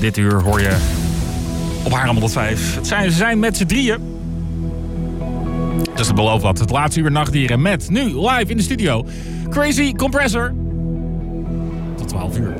Dit uur hoor je op haar 105. Het zijn, ze zijn met z'n drieën. Dus dat belooft wat. Het laatste uur nachtdieren met nu live in de studio. Crazy Compressor. Tot 12 uur.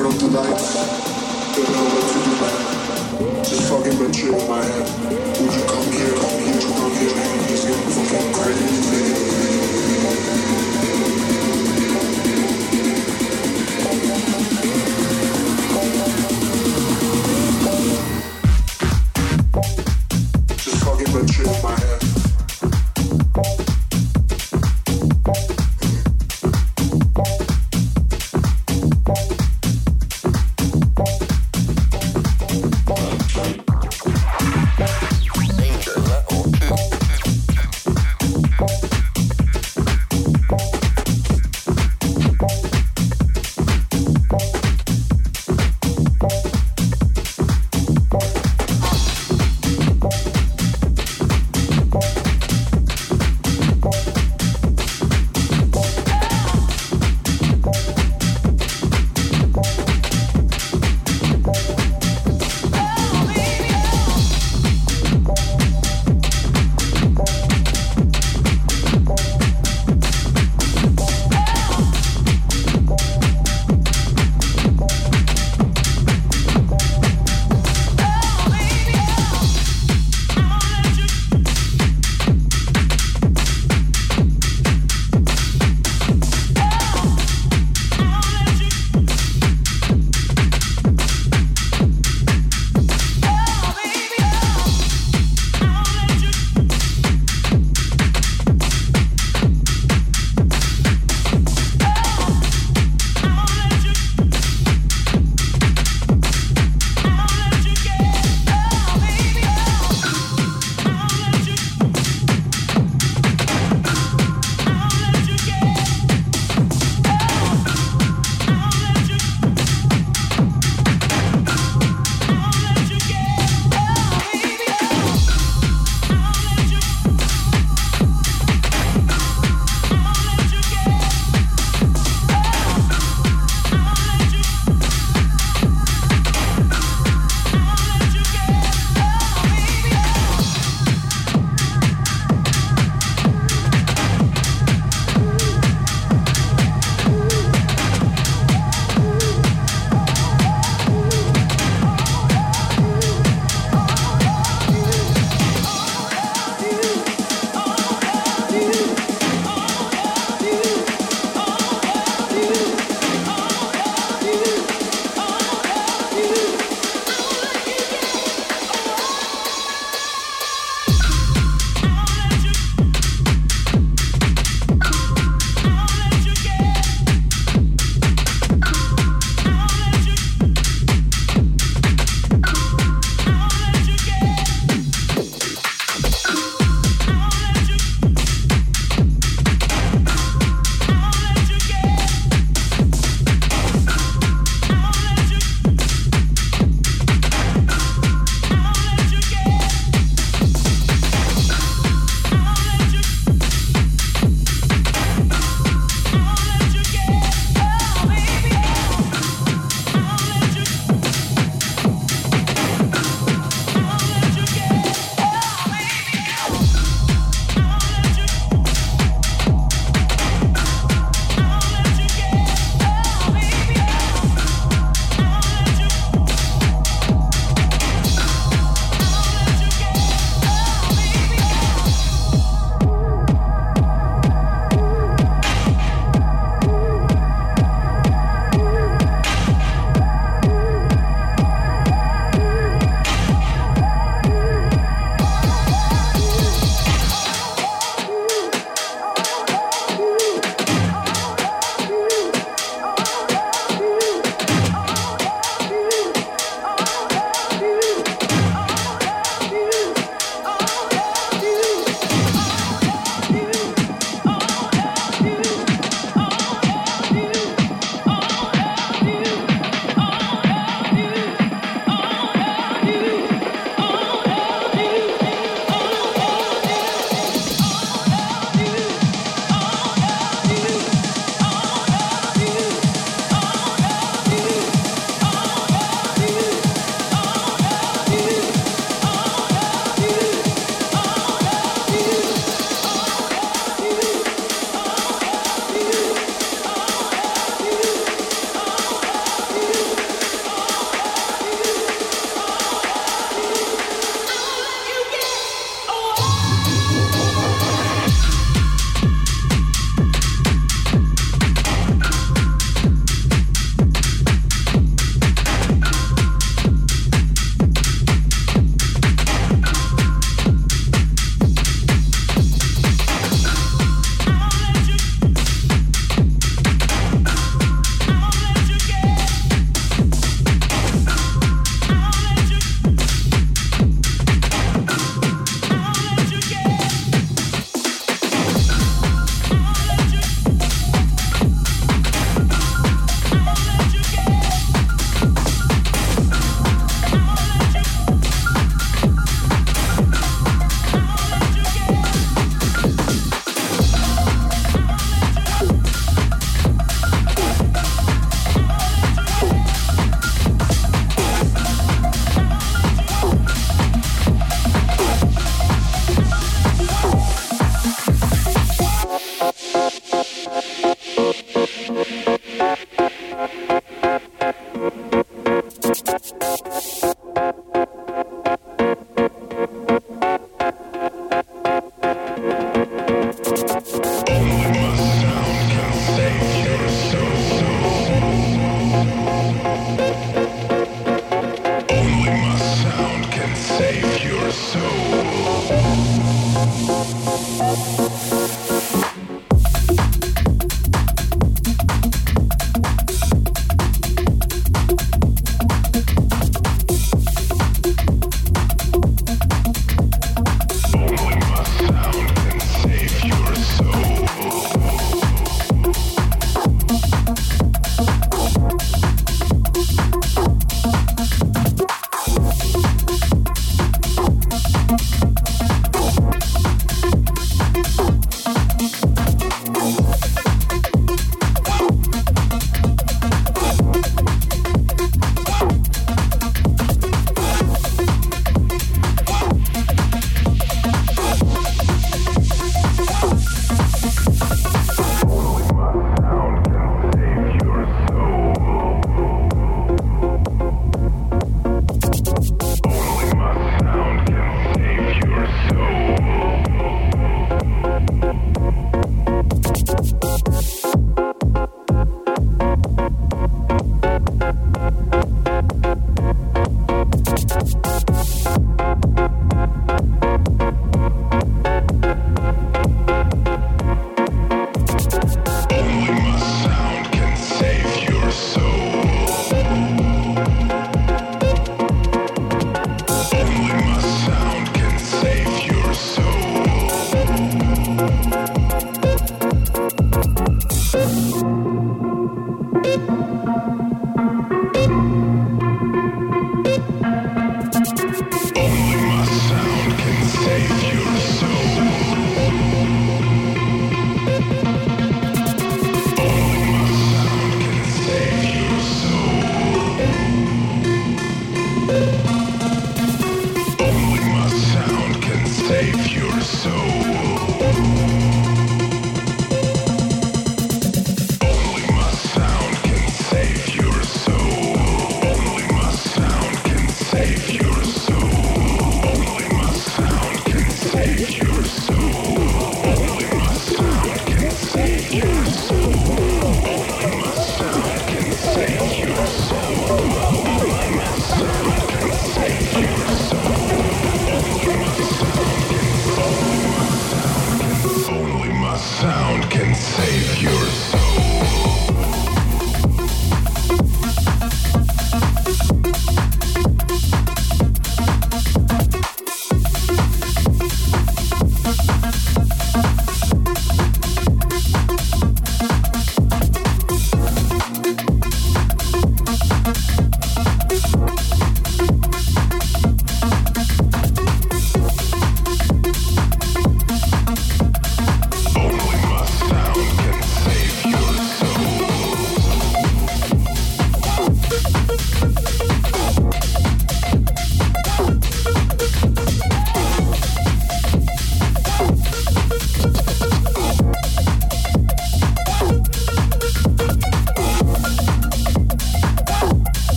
turn off the lights. Don't know what to do, man. Just fucking been chill in my head. Would you come here? Come here come here. Just getting fucking crazy.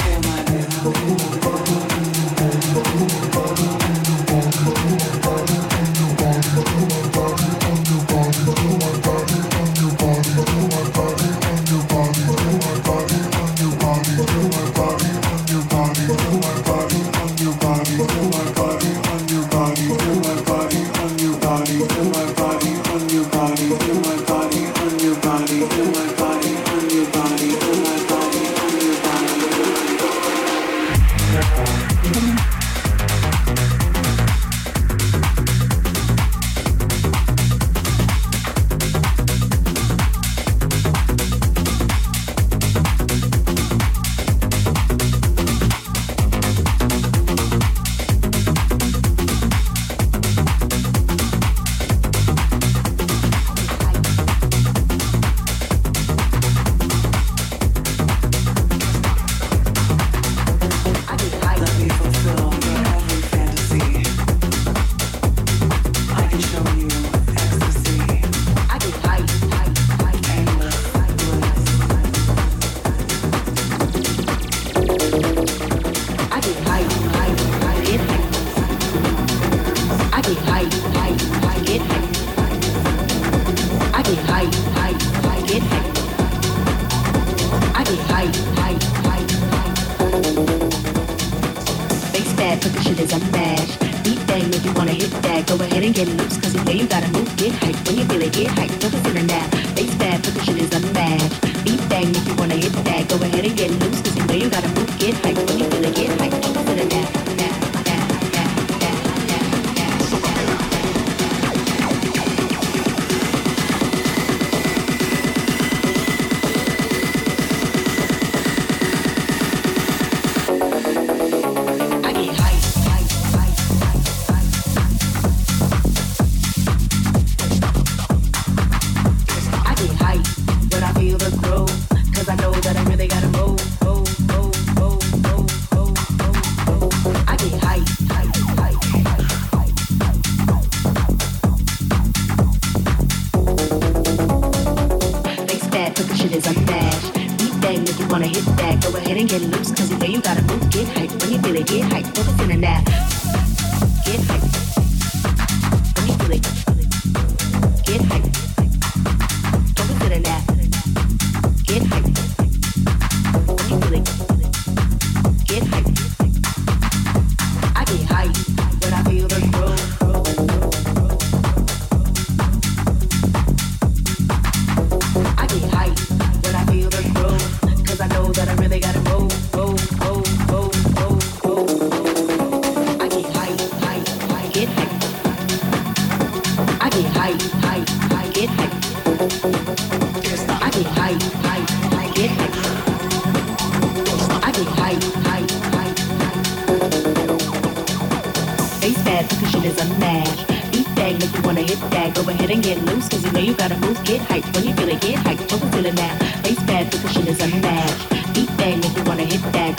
Feel my breath.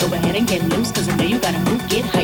Go ahead and get loose, cause I know you gotta move, get high.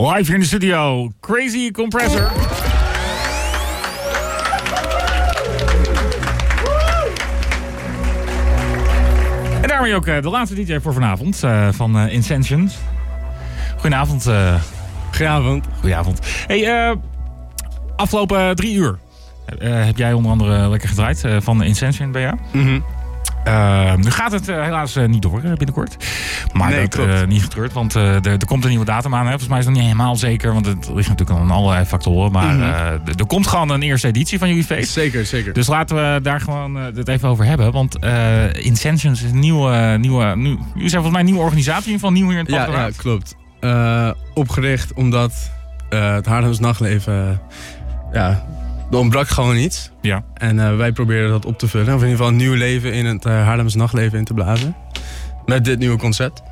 Live hier in de studio. Crazy Compressor. En daarmee ook eh, de laatste DJ voor vanavond uh, van uh, Incensions. Goedenavond. Goedenavond. Goedenavond. Hey, afgelopen drie uur heb jij onder andere lekker gedraaid van Incension bij jou. Mm -hmm. Uh, nu gaat het uh, helaas uh, niet door binnenkort. Maar nee, dat niet getreurd, want er, er komt een nieuwe datum aan. Hè. Volgens mij is nog niet helemaal zeker, want het ligt natuurlijk aan allerlei factoren. Maar mm -hmm. er komt gewoon een eerste editie van jullie feest. Zeker, zeker. Dus laten we daar gewoon het even over hebben. Want Incensions is een nieuwe, nieuwe, nieuw, jullie zijn volgens mij een nieuwe organisatie van nieuw hier in het ja, ja, klopt. opgericht omdat het Haarlems nachtleven ja, er ontbrak gewoon iets. Ja. En uh, wij proberen dat op te vullen. Of in ieder geval een nieuw leven in het uh, Haarlems nachtleven in te blazen. Met dit nieuwe concept.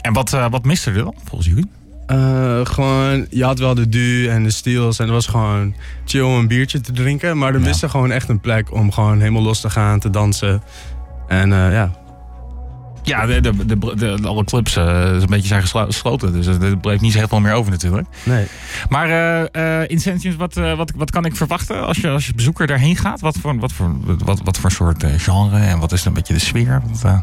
En wat, uh, wat miste er dan, volgens jullie? gewoon, je had wel de du en de steels. En het was gewoon chill om een biertje te drinken. Maar er ja. miste gewoon echt een plek om gewoon helemaal los te gaan, te dansen. En ja, ja, de, de, de, de alle clubs uh, een beetje zijn gesloten. Dus er bleef niet zo heel veel meer over natuurlijk. Nee. Maar uh, uh, Incentions, wat, wat, wat kan ik verwachten als je als je bezoeker daarheen gaat? Wat voor, wat voor, wat, wat voor soort genre en wat is een beetje de sfeer? Wat,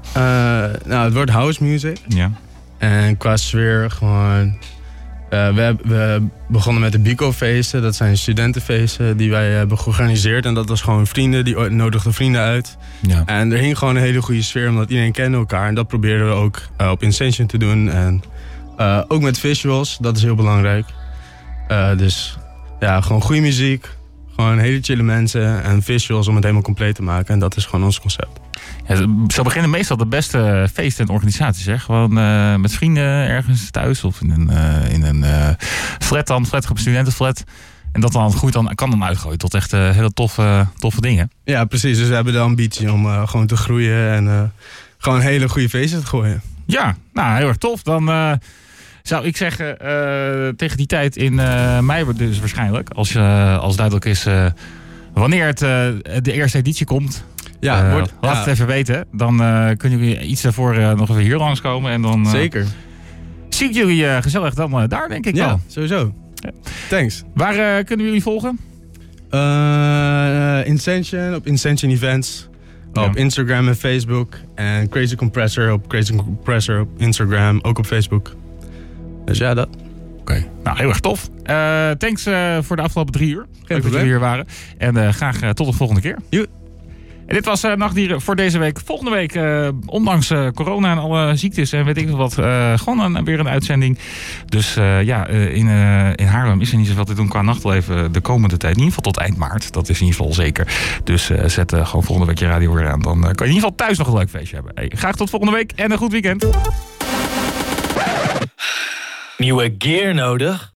nou, het wordt house music. Ja. En qua sfeer gewoon... Uh, we, we, begonnen met de Bico-feesten. Dat zijn studentenfeesten die wij hebben georganiseerd. En dat was gewoon vrienden, die nodigden vrienden uit. Ja. En er hing gewoon een hele goede sfeer, omdat iedereen kende elkaar. En dat probeerden we ook uh, op Incension te doen. En uh, ook met visuals, dat is heel belangrijk. dus ja, gewoon goede muziek. Gewoon hele chille mensen en visuals om het helemaal compleet te maken. En dat is gewoon ons concept. Ja, zo beginnen meestal de beste feesten en organisaties. Hè? Gewoon uh, met vrienden ergens thuis of in een, uh, in een uh, flat dan, flatgroep, studentenflat. En dat dan groeit dan, kan dan uitgooien tot echt hele toffe, toffe dingen. Ja, precies. Dus we hebben de ambitie om gewoon te groeien en gewoon hele goede feesten te gooien. Ja, nou heel erg tof. Dan zou ik zeggen, tegen die tijd in mei dus waarschijnlijk, als, als duidelijk is wanneer het, de eerste editie komt, ja, uh, wordt, laat het even weten. Dan uh, kunnen jullie iets daarvoor uh, nog even hier langskomen. En dan Zeker. zie ik jullie gezellig dan daar, denk ik ja, wel. sowieso. Ja. Thanks. Waar kunnen jullie volgen? Incension op Incension Events. Ja. Op Instagram en Facebook. En Crazy Compressor op Crazy Compressor op Instagram. Ook op Facebook. Dus ja, dat. Oké, okay. nou heel erg tof. thanks voor de afgelopen drie uur. Geen Leuk dat jullie hier waren. En graag tot de volgende keer. Joe. Dit was uh, Nachtdieren voor deze week. Volgende week, uh, ondanks uh, corona en alle ziektes en weet ik wat, gewoon een, weer een uitzending. Dus ja, in, in Haarlem is er niet zoveel te doen qua nachtleven de komende tijd. In ieder geval tot eind maart, dat is in ieder geval zeker. Dus zet gewoon volgende week je radio weer aan. Dan kan je in ieder geval thuis nog een leuk feestje hebben. Hey, graag tot volgende week en een goed weekend. Nieuwe gear nodig?